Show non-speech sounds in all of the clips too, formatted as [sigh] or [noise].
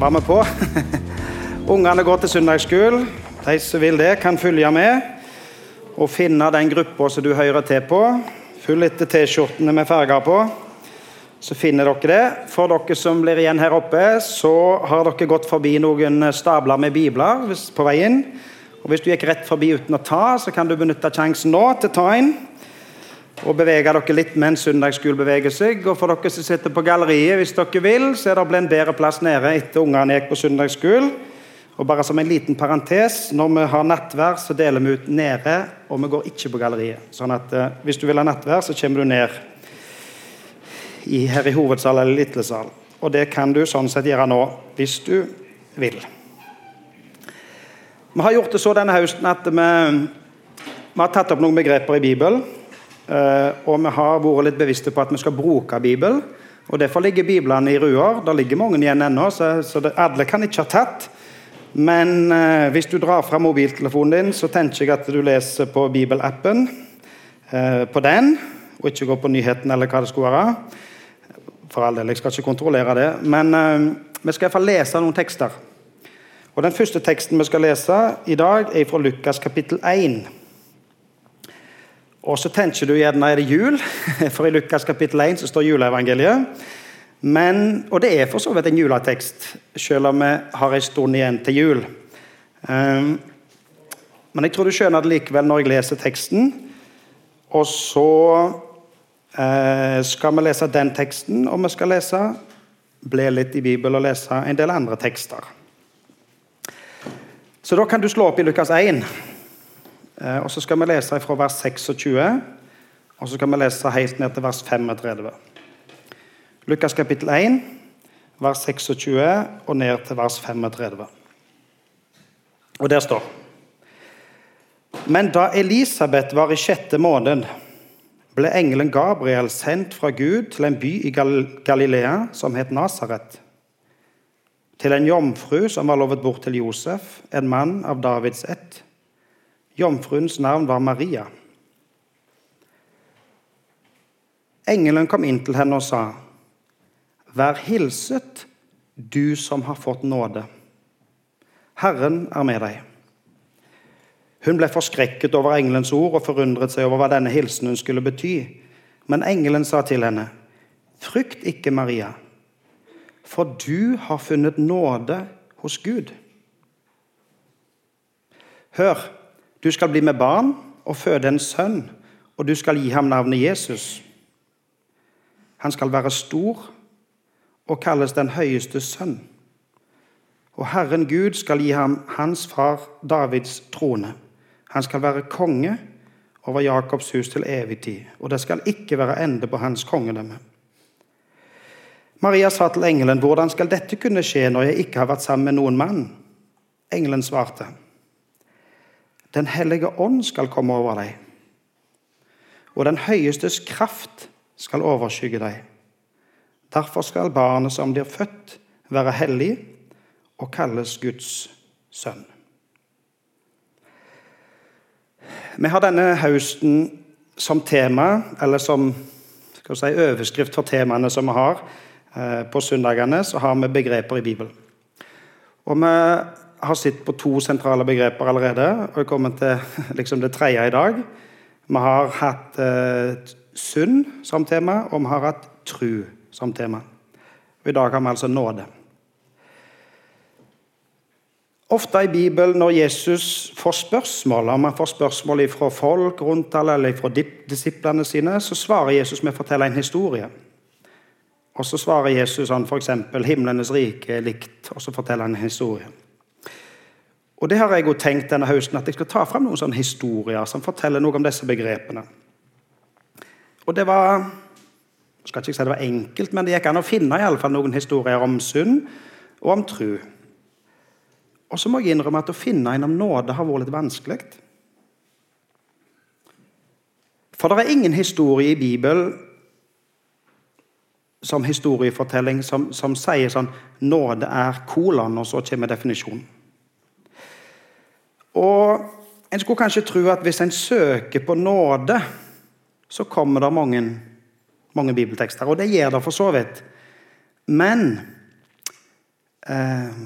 Var vi på? [laughs] Ungene går til søndagsskolen. De som vil det, kan følge med og finne den gruppa som du hører til på. Følg etter T-skjortene med farger på, så finner dere det. For dere som blir igjen her oppe, så har dere gått forbi noen stabler med bibler på veien. Og Hvis du gikk rett forbi uten å ta, så kan du benytte sjansen nå til å ta inn og bevege dere litt mens søndagsskolen beveger seg. Og for dere som sitter på galleriet, hvis dere vil, så er det blitt en bedre plass nede etter ungene gikk på søndagsskolen. Og bare som en liten parentes, Når vi har nattvær, så deler vi ut nede, og vi går ikke på galleriet. Sånn at eh, Hvis du vil ha nattvær, så kommer du ned i, her i hovedsal eller lille sal. Og det kan du sånn sett gjøre nå, hvis du vil. Vi har gjort det så denne høsten at vi, vi har tatt opp noen begreper i Bibelen. Eh, og vi har vært litt bevisste på at vi skal bruke Bibelen. Og Derfor ligger Biblene i ruer. Det ligger mange igjen ennå, så, alle kan ikke ha tatt. Men eh, hvis du drar fra mobiltelefonen din, så tenker jeg at du leser på bibelappen. Eh, på den, og ikke går på nyheten eller hva det skulle være. For all del, jeg skal ikke kontrollere det. Men eh, vi skal iallfall lese noen tekster. Og Den første teksten vi skal lese i dag, er fra Lukas kapittel 1. Og så tenker du gjerne er det jul, [laughs] for i Lukas kapittel 1 så står juleevangeliet. Men, og det er for så vidt en juletekst, selv om vi har en stund igjen til jul. Um, men jeg tror du skjønner det likevel når jeg leser teksten. Og så uh, skal vi lese den teksten, og vi skal lese ble litt i Bibelen og lese en del andre tekster. Så da kan du slå opp i Lukas 1, uh, eh, og så skal vi lese fra vers 26, og så skal vi lese helt ned til vers 35. Lukas kapittel 1, vers 26 og ned til vers 35. Og der står Men da Elisabeth var i sjette måned, ble engelen Gabriel sendt fra Gud til en by i Galilea som het Nasaret. Til en jomfru som var lovet bort til Josef, en mann av Davids ett. Jomfruens navn var Maria. Engelen kom inn til henne og sa:" Vær hilset, du som har fått nåde. Herren er med deg. Hun ble forskrekket over engelens ord og forundret seg over hva denne hilsenen skulle bety. Men engelen sa til henne, Frykt ikke, Maria, for du har funnet nåde hos Gud. Hør, du skal bli med barn og føde en sønn, og du skal gi ham navnet Jesus. Han skal være stor og kalles den høyeste sønn. Og Herren Gud skal gi ham hans far Davids trone. Han skal være konge over Jakobs hus til evig tid, og det skal ikke være ende på hans kongedømme. Maria sa til engelen, 'Hvordan skal dette kunne skje når jeg ikke har vært sammen med noen mann?' Engelen svarte, 'Den hellige ånd skal komme over deg, og den høyestes kraft skal overskygge deg.' Derfor skal barnet som blir født, være hellig og kalles Guds sønn. Vi har denne høsten som tema, eller som si, overskrift for temaene som vi har eh, på søndagene, så har vi begreper i Bibelen. Og Vi har sett på to sentrale begreper allerede, og jeg kommer til [laughs] liksom, det tredje i dag. Vi har hatt eh, synd som tema, og vi har hatt tru som tema. Og I dag har vi altså nåde. Ofte i Bibelen, når Jesus får spørsmål, om han får spørsmål fra folk rundt eller fra disiplene sine, så svarer Jesus med å fortelle en historie. Og så svarer Jesus sånn f.eks.: 'Himlenes rike er likt', og så forteller han en historie. Og det har jeg jo tenkt denne høsten, at jeg skal ta fram noen sånne historier som forteller noe om disse begrepene. Og det var jeg skal ikke si det var enkelt, men det gikk an å finne i alle fall noen historier om synd og om tru. Og så må jeg innrømme at å finne en om nåde har vært litt vanskelig. For det er ingen historie i Bibelen som historiefortelling som, som sier sånn Nåde er kolon, og så kommer definisjonen. Og En skulle kanskje tro at hvis en søker på nåde, så kommer det mange mange bibeltekster, og det gjør det for så vidt. Men eh,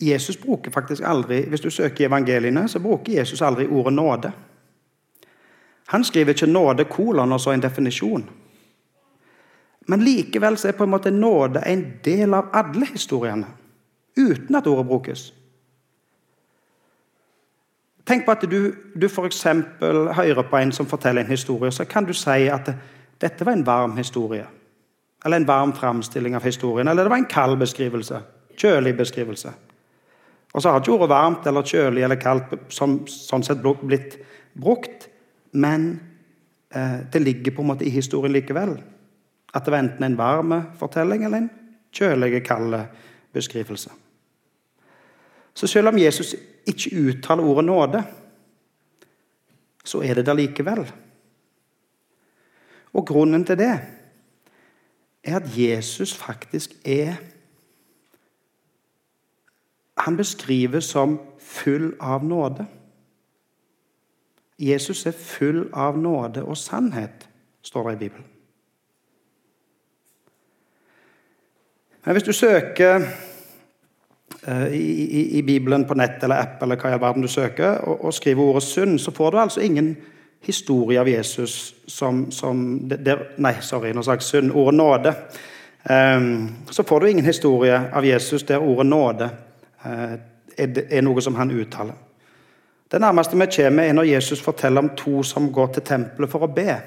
Jesus bruker faktisk aldri Hvis du søker i evangeliene, så bruker Jesus aldri ordet nåde. Han skriver ikke 'nåde', kolon og så en definisjon. Men likevel så er på en måte nåde en del av alle historiene, uten at ordet brukes. Tenk på at du, du f.eks. hører på en som forteller en historie, så kan du si at dette var en varm historie. Eller en varm framstilling av historien. Eller det var en kald beskrivelse. Kjølig beskrivelse. Og så har ikke ordet varmt eller kjølig eller kaldt som, sånn sett blitt brukt, men eh, det ligger på en måte i historien likevel. At det var enten en varm fortelling eller en kjølig, kald beskrivelse. Så selv om Jesus ikke uttaler ordet nåde, så er det der likevel. Og grunnen til det er at Jesus faktisk er Han beskrives som full av nåde. Jesus er full av nåde og sannhet, står det i Bibelen. Men hvis du søker i, i, i, Bibelen på nett eller app eller hva i all verden du søker, og, og skriver ordet synd, så får du altså ingen historie av Jesus som, som der, Nei, sorry, nå sa jeg synd. Ordet nåde. Um, så får du ingen historie av Jesus der ordet nåde uh, er, er, noe som han uttaler. Det nærmeste vi kommer, er når Jesus forteller om to som går til tempelet for å be.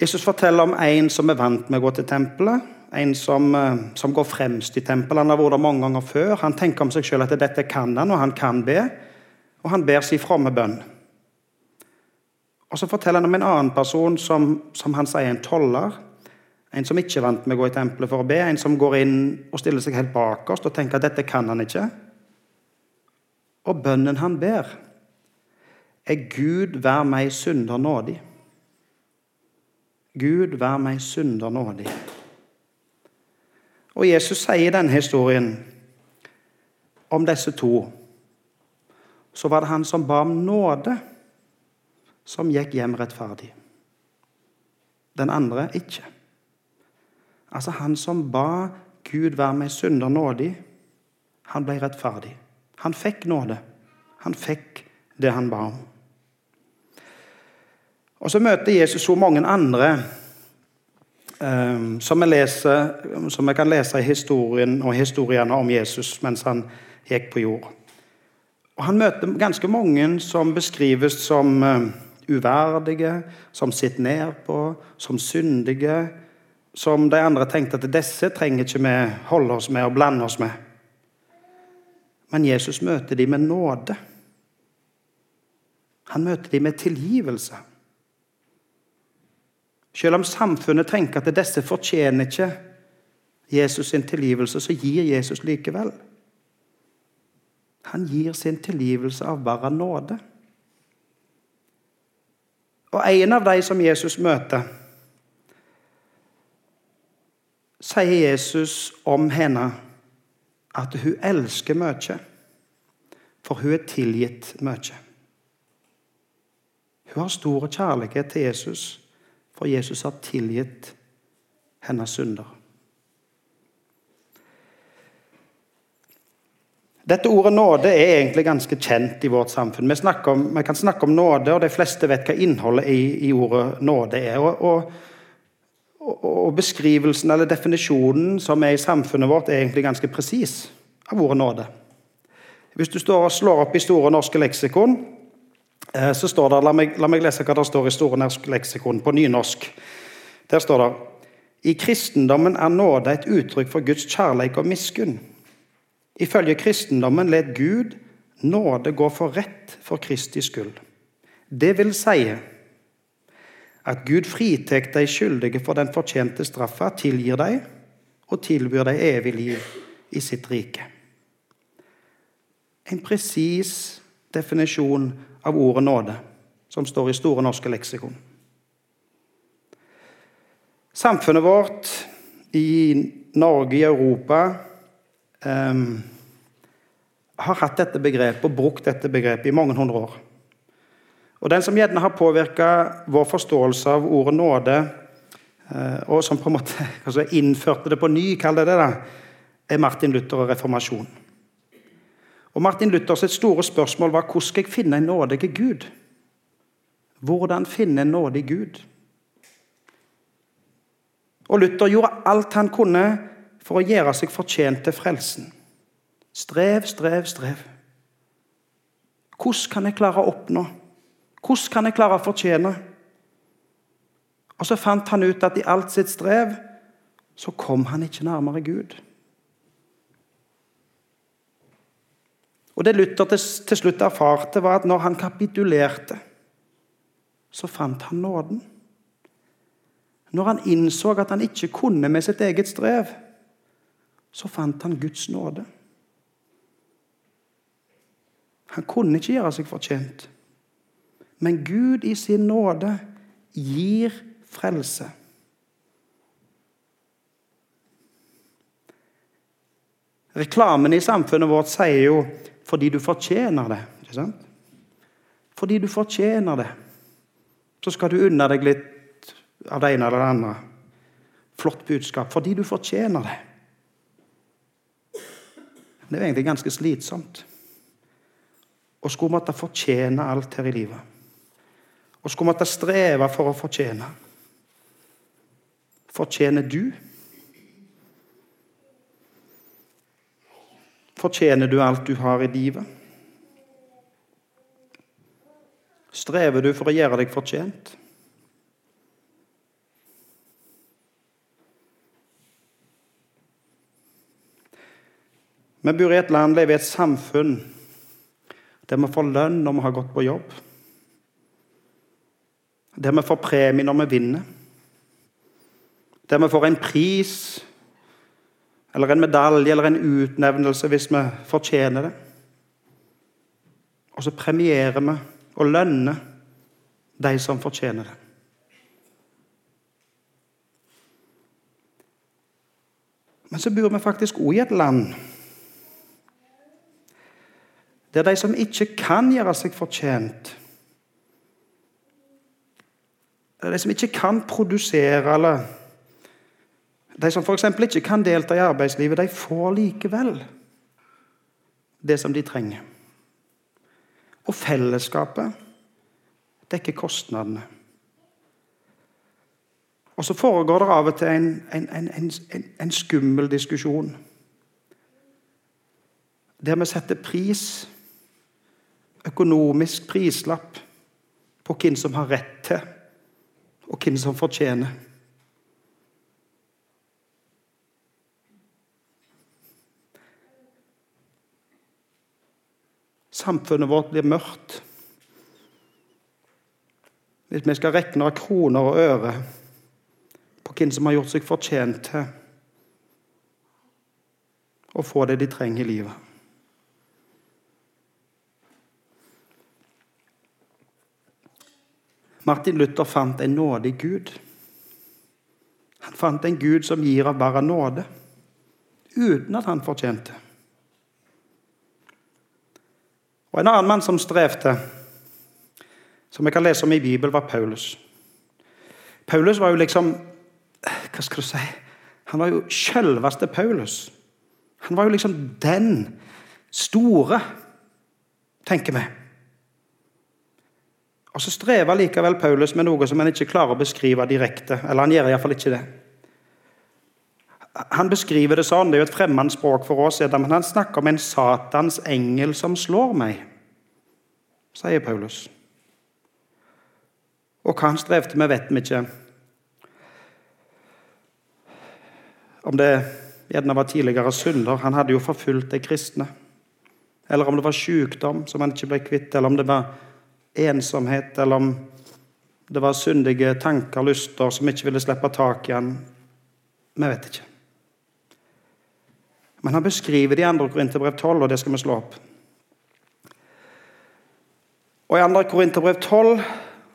Jesus forteller om en som er vant med å gå til tempelet, en som, eh, som, går fremst i tempelet. Han har vært der mange ganger før. Han tenker om seg sjøl at dette kan han, og han kan be. Og han ber sin fromme bønn. Og Så forteller han om en annen person som, som han sier er en toller. En som ikke er vant med å gå i tempelet for å be. En som går inn og stiller seg helt bakerst og tenker at dette kan han ikke. Og bønnen han ber, er Gud, vær meg synder nådig. Gud, vær meg synder nådig. Og Jesus sier i denne historien om disse to så var det han som ba om nåde, som gikk hjem rettferdig. Den andre ikke. Altså Han som ba Gud være meg synder nådig, han ble rettferdig. Han fikk nåde. Han fikk det han ba om. Og Så møter Jesus så mange andre som vi, leser, som vi kan lese i historien og historiene om Jesus mens han gikk på jord. Og Han møter ganske mange som beskrives som eh, uverdige, som sitter ned på, som syndige. Som de andre tenkte at disse trenger ikke vi holde oss med og blande oss med. Men Jesus møter dem med nåde. Han møter dem med tilgivelse. Selv om samfunnet tenker at disse fortjener ikke Jesus sin tilgivelse, så gir Jesus likevel. Han gir sin tilgivelse av bare nåde. Og en av de som Jesus møter, sier Jesus om henne at hun elsker mye, for hun er tilgitt mye. Hun har stor kjærlighet til Jesus for Jesus har tilgitt hennes synder. Dette ordet nåde er egentlig ganske kjent i vårt samfunn. Vi, om, vi kan snakke om nåde, og de fleste vet hva innholdet i, i ordet nåde er. Og, og, og, beskrivelsen eller definisjonen som er i samfunnet vårt, er egentlig ganske presis av ordet nåde. Hvis du står og slår opp i Store norske leksikon, så står det, la meg, la meg, lese hva det står i Store norsk leksikon på nynorsk. Der står det i kristendommen er nåde et uttrykk for Guds kjærleik og miskunn. Ifølge kristendommen let Gud nåde gå for rett for Kristi skyld. Det vil si at Gud fritek de skyldige for den fortjente straffa, tilgir dem og tilbyr dem evig liv i sitt rike. En presis definisjon av ordet nåde, som står i Store norske leksikon. Samfunnet vårt i Norge, i Europa, um, har hatt dette begrepet og brukt dette begrepet i mange hundre år. Og Den som gjerne har påvirka vår forståelse av ordet nåde, uh, og som på en måte [laughs] altså, innførte det på ny, kall det det, da, er Martin Luther og reformasjonen. Og Martin Luthers store spørsmål var hvordan skal jeg finne en nådig Gud? Hvordan finne en nådig Gud? Og Luther gjorde alt han kunne for å gjøre seg fortjent til frelsen. Strev, strev, strev. Hvordan kan jeg klare å oppnå? Hvordan kan jeg klare å fortjene? Og så fant han ut at i alt sitt strev så kom han ikke nærmere Gud. Og Det Luther til slutt erfarte, var at når han kapitulerte, så fant han nåden. Når han innså at han ikke kunne med sitt eget strev, så fant han Guds nåde. Han kunne ikke gjøre seg fortjent. Men Gud i sin nåde gir frelse. Reklamen i samfunnet vårt sier jo 'fordi du fortjener det'. ikke sant? Fordi du fortjener det, så skal du unne deg litt av det ene eller det andre. Flott budskap. Fordi du fortjener det. Det er egentlig ganske slitsomt å skulle måtte fortjene alt her i livet. Å skulle måtte streve for å fortjene. Fortjener du? Fortjener du alt du har i livet? Strever du for å gjøre deg fortjent? Vi bor i et land, lever i et samfunn der vi får lønn når vi har gått på jobb. Der vi får premie når vi vinner. Der vi får en pris eller en medalje eller en utnevnelse hvis vi fortjener det. Og så premierer vi og lønner de som fortjener det. Men så bor vi faktisk òg i et land der de som ikke kan gjøre seg fortjent De som ikke kan produsere, eller de som f.eks. ikke kan delta i arbeidslivet, de får likevel det som de trenger. Og fellesskapet dekker kostnadene. Og så foregår det av og til en, en, en, en skummel diskusjon. Der vi setter pris økonomisk prislapp på hvem som har rett til, og hvem som fortjener. Samfunnet vårt blir mørkt hvis vi skal regne av kroner og øre på hvem som har gjort seg fortjent til å få det de trenger i livet. Martin Luther fant en nådig Gud. Han fant en Gud som gir av bare nåde, uten at han fortjente. Og En annen mann som strevde, som jeg kan lese om i Bibelen, var Paulus. Paulus var jo liksom Hva skal du si? Han var jo selveste Paulus. Han var jo liksom den store, tenker vi. Og Så strever likevel Paulus med noe som han ikke klarer å beskrive direkte. Eller han gjør i hvert fall ikke det. Han beskriver det sånn, det er jo et fremmed språk for oss, men han snakker om en Satans engel som slår meg, sier Paulus. Og hva han strevde med, vet vi ikke. Om det gjerne var tidligere synder Han hadde jo forfulgt de kristne. Eller om det var sykdom som han ikke ble kvitt, eller om det var ensomhet, eller om det var syndige tanker og lyster som ikke ville slippe tak i han. Vi vet ikke. Men han beskriver det i 2. Korinterbrev 12, og det skal vi slå opp. Og I 2. Korinterbrev 12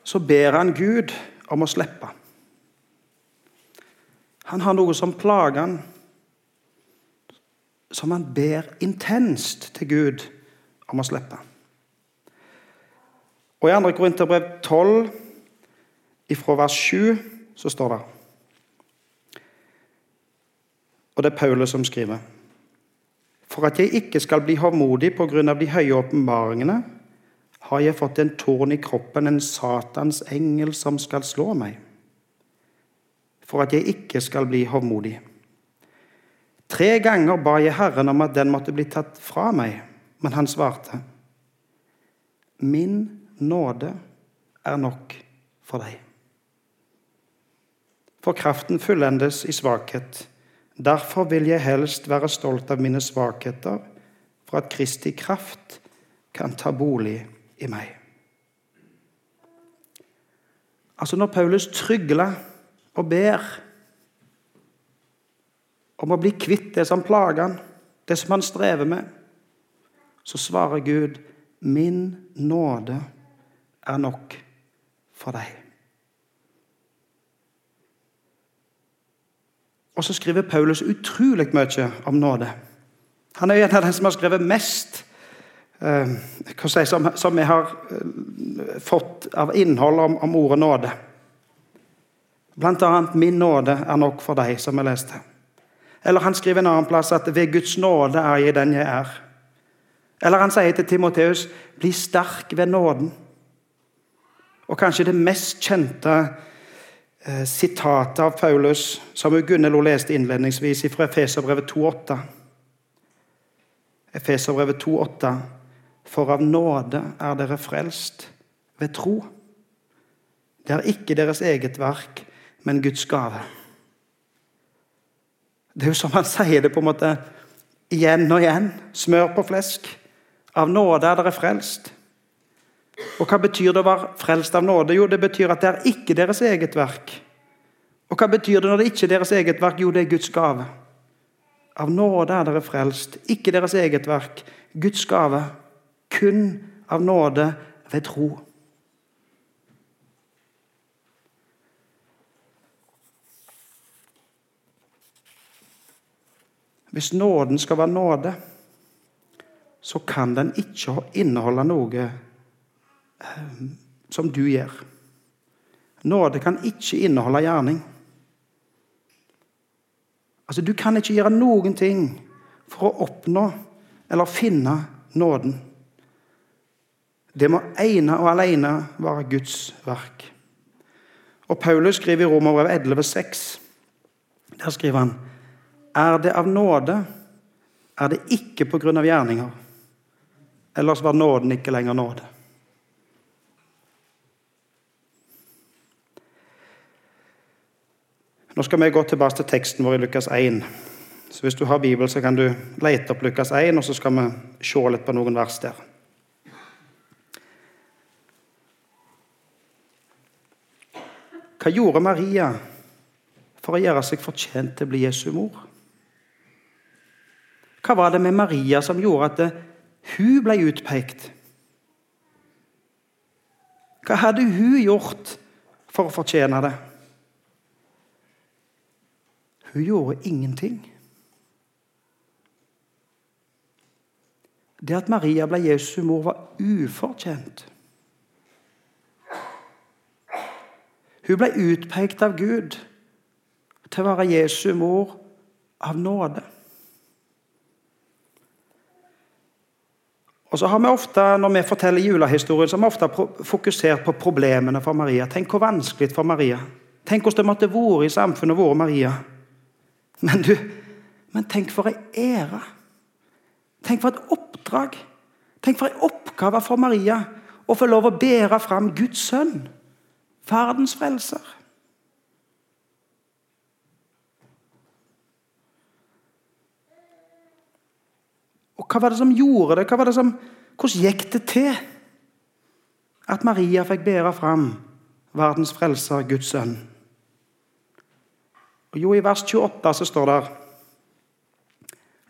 så ber han Gud om å slippe. Han har noe som plager han, som han ber intenst til Gud om å slippe. Og I 2. Korinterbrev 12, ifra vers 7, så står det Og det er Paulus som skriver. For at jeg ikke skal bli hovmodig på grunn av de høye åpenbaringene, har jeg fått en torn i kroppen, en Satans engel som skal slå meg. For at jeg ikke skal bli hovmodig. Tre ganger ba jeg Herren om at den måtte bli tatt fra meg, men han svarte. Min nåde er nok for deg. For kraften fullendes i svakhet. Derfor vil jeg helst være stolt av mine svakheter, for at Kristi kraft kan ta bolig i meg. Altså Når Paulus trygler og ber om å bli kvitt det som plager han, det som han strever med, så svarer Gud, 'Min nåde er nok for deg'. Og så skriver Paulus utrolig mye om nåde. Han er en av dem som har skrevet mest eh, jeg, som, som, vi har eh, fått av innhold om, om ordet nåde. Blant annet 'Min nåde er nok for deg', som jeg leste. Eller han skriver en annen plass at 'ved Guds nåde er jeg den jeg er'. Eller han sier til Timoteus 'bli sterk ved nåden'. Og kanskje det mest kjente sitatet av Paulus, som Gunnelo leste innledningsvis fra Efeserbrevet 2,8. Efeserbrevet 2,8. For av nåde er dere frelst ved tro. Det er ikke deres eget verk, men Guds gave. Det er jo som han sier det på en måte igjen og igjen. Smør på flesk. Av nåde er dere frelst. Og hva betyr det å være frelst av nåde? Jo, det betyr at det er ikke deres eget verk. Og hva betyr det når det ikke er deres eget verk? Jo, det er Guds gave. Av nåde er dere frelst, ikke deres eget verk. Guds gave. Kun av nåde ved tro. Hvis nåden skal være nåde, så kan den ikke inneholde noe som du gjør. Nåde kan ikke inneholde gjerning. Altså, Du kan ikke gjøre noen ting for å oppnå eller finne nåden. Det må ene og alene være Guds verk. Og Paulus skriver i Romerbrevet 11,6. Der skriver han er det av nåde, er det ikke på grunn av gjerninger. Ellers var nåden ikke lenger nåde. Nå skal vi gå tilbake til teksten vår i Lukas 1. Så Hvis du har Bibel, så kan du lete opp Lukas 1, og så skal vi se litt på noen vers der. Hva gjorde Maria for å gjøre seg fortjent til å bli Jesu mor? Hva var det med Maria som gjorde at hun ble utpekt? Hva hadde hun gjort for å fortjene det? Hun gjorde ingenting. Det at Maria ble Jesu mor, var ufortjent. Hun ble utpekt av Gud til å være Jesu mor av nåde. Og så har vi ofte, Når vi forteller julehistorien, så har vi ofte fokusert på problemene for Maria. Tenk hvor vanskelig for Maria. Tenk hvordan det måtte vært i samfunnet vært Maria. Men du, men tenk for ei ære. Tenk for et oppdrag. Tenk for ei oppgave for Maria å få lov å bære fram Guds sønn, verdens frelser. Og hva var det som gjorde det? det som, hvordan gikk det til at Maria fikk bære fram verdens frelser, Guds sønn? Og jo, I vers 28 så står det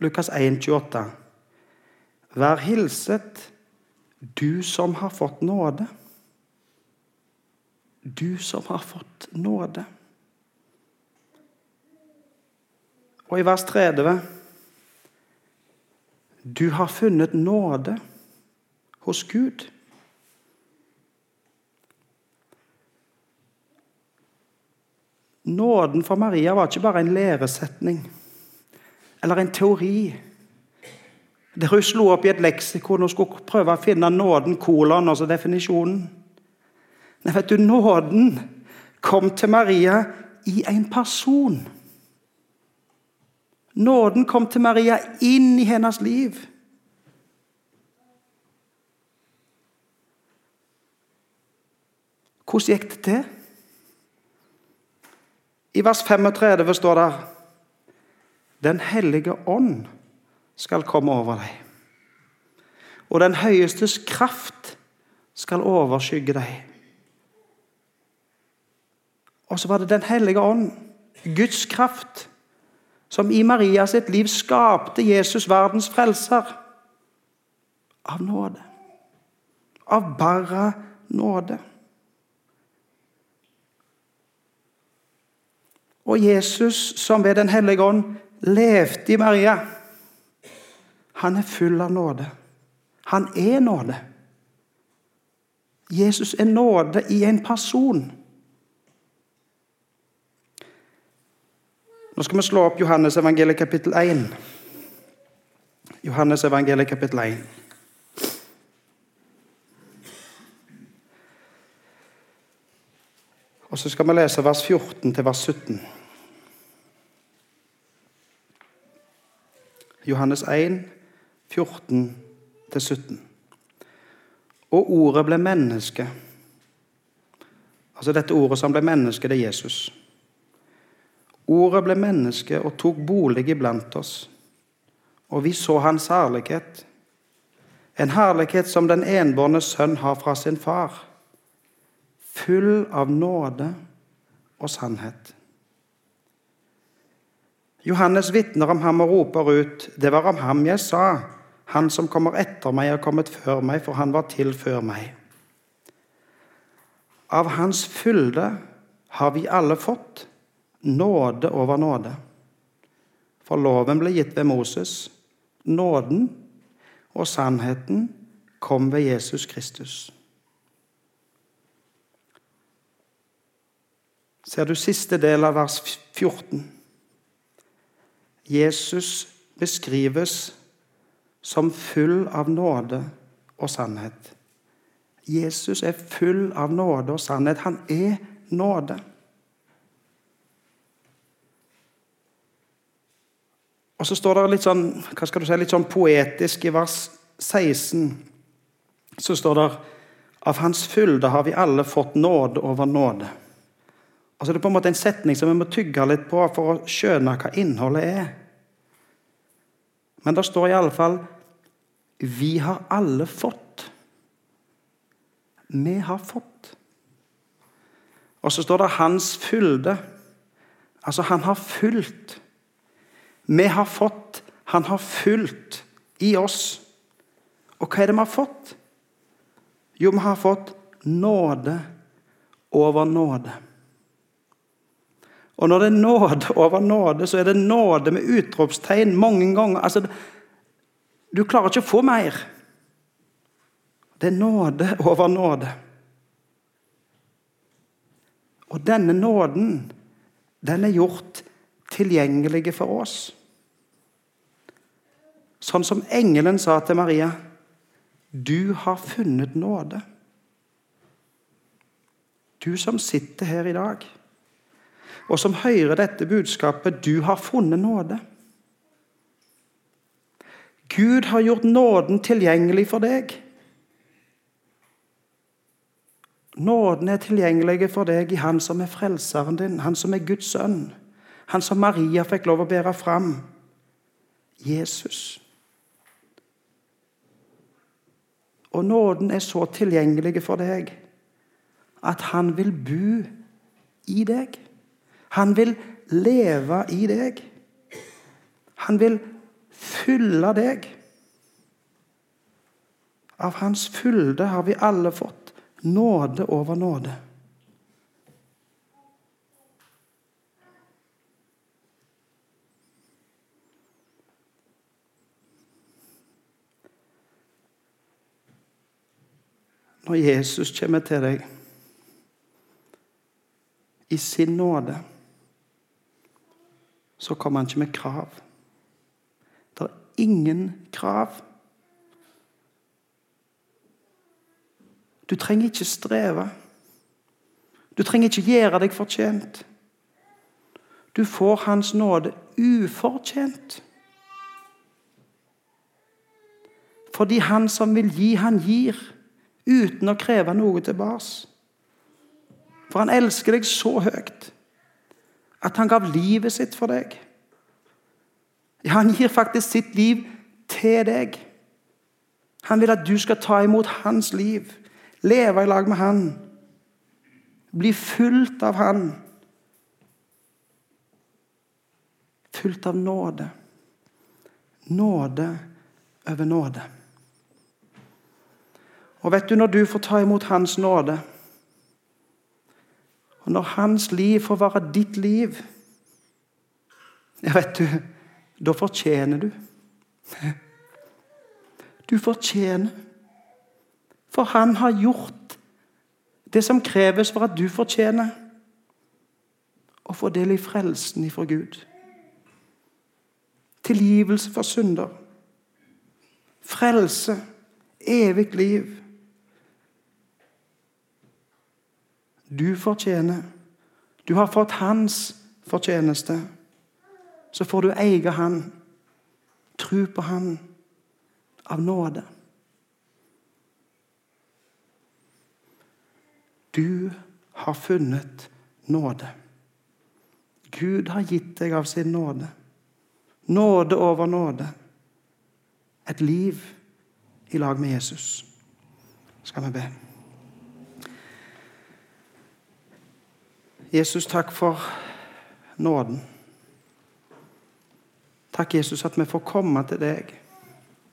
Lukas 1, 28. Vær hilset, du som har fått nåde. Du som har fått nåde. Og i vers 30 du har funnet nåde hos Gud. Nåden for Maria var ikke bare en læresetning eller en teori Der hun slo opp i et leksikon og skulle prøve å finne nåden, kolon, altså definisjonen. Nei, vet du, nåden kom til Maria i en person. Nåden kom til Maria inn i hennes liv. Hvordan gikk det til? I vers 35 står det Den hellige ånd skal komme over deg. Og den høyestes kraft skal overskygge deg. Og så var det Den hellige ånd, Guds kraft, som i Maria sitt liv skapte Jesus, verdens frelser. Av nåde. Av bare nåde. Og Jesus, som ved Den hellige ånd levde i Maria, han er full av nåde. Han er nåde. Jesus er nåde i en person. Nå skal vi slå opp Johannes evangeliet kapittel 1. Johannes evangeliet kapittel 1. Og så skal vi lese vers 14 til vers 17. Johannes 1, 14 til 17. Og ordet ble menneske. Altså dette ordet som ble menneske, det er Jesus. Ordet ble menneske og tok bolig iblant oss. Og vi så hans herlighet. En herlighet som den enbårne sønn har fra sin far. Full av nåde og sannhet. Johannes vitner om ham og roper ut, 'Det var om ham jeg sa:" 'Han som kommer etter meg, er kommet før meg, for han var til før meg.' Av hans fylde har vi alle fått nåde over nåde. For loven ble gitt ved Moses. Nåden og sannheten kom ved Jesus Kristus. Ser du siste del av vers 14? Jesus beskrives som full av nåde og sannhet. Jesus er full av nåde og sannhet. Han er nåde. Og så står det litt sånn, hva skal du si, litt sånn poetisk i vers 16. Så står det av Hans fylde har vi alle fått nåde over nåde. Altså Det er på en måte en setning som vi må tygge litt på for å skjønne hva innholdet er. Men det står i alle fall Vi har alle fått. Vi har fått. Og så står det 'hans fylde'. Altså, han har fulgt. Vi har fått, han har fulgt i oss. Og hva er det vi har fått? Jo, vi har fått nåde over nåde. Og når det er nåde over nåde, så er det nåde med utropstegn mange ganger. Altså, du klarer ikke å få mer. Det er nåde over nåde. Og denne nåden, den er gjort tilgjengelig for oss. Sånn som engelen sa til Maria Du har funnet nåde. Du som sitter her i dag og som hører dette budskapet, du har funnet nåde. Gud har gjort nåden tilgjengelig for deg. Nåden er tilgjengelig for deg i Han som er frelseren din, Han som er Guds sønn, Han som Maria fikk lov å bære fram Jesus. Og nåden er så tilgjengelig for deg at han vil bo i deg. Han vil leve i deg. Han vil fylle deg. Av hans fylde har vi alle fått nåde over nåde. Når Jesus kommer til deg i sin nåde så kommer han ikke med krav. Det er ingen krav. Du trenger ikke streve. Du trenger ikke gjøre deg fortjent. Du får Hans nåde ufortjent. Fordi han som vil gi, han gir, uten å kreve noe tilbake. For han elsker deg så høyt at han gav livet sitt for deg. Ja, han gir faktisk sitt liv til deg. Han vil at du skal ta imot hans liv, leve i lag med han, bli fulgt av han. Fulgt av nåde. Nåde over nåde. Og vet du, når du får ta imot Hans nåde, og når Hans liv får være ditt liv Ja, vet du, da fortjener du. Du fortjener. For han har gjort det som kreves for at du fortjener å få del i frelsen ifra Gud. Tilgivelse for synder. Frelse. Evig liv. Du fortjener. Du har fått hans fortjeneste. Så får du eie han, tro på han, av nåde. Du har funnet nåde. Gud har gitt deg av sin nåde. Nåde over nåde. Et liv i lag med Jesus. Skal vi be. Jesus, takk for nåden. Takk, Jesus, at vi får komme til deg.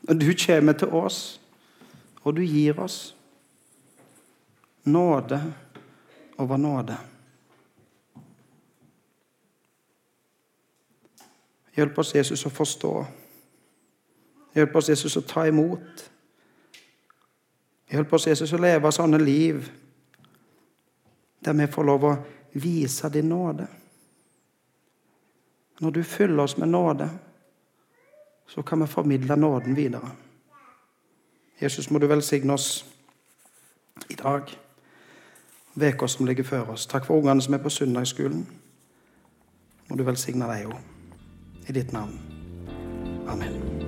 Og du kommer til oss, og du gir oss nåde over nåde. Hjelp oss, Jesus, å forstå. Hjelp oss, Jesus, å ta imot. Hjelp oss, Jesus, å leve sånne liv der vi får lov å vise din nåde. Når du fyller oss med nåde, så kan vi formidle nåden videre. Jesus, må du velsigne oss i dag, uka som ligger før oss. Takk for ungene som er på søndagsskolen. Må du velsigne deg òg. I ditt navn. Amen.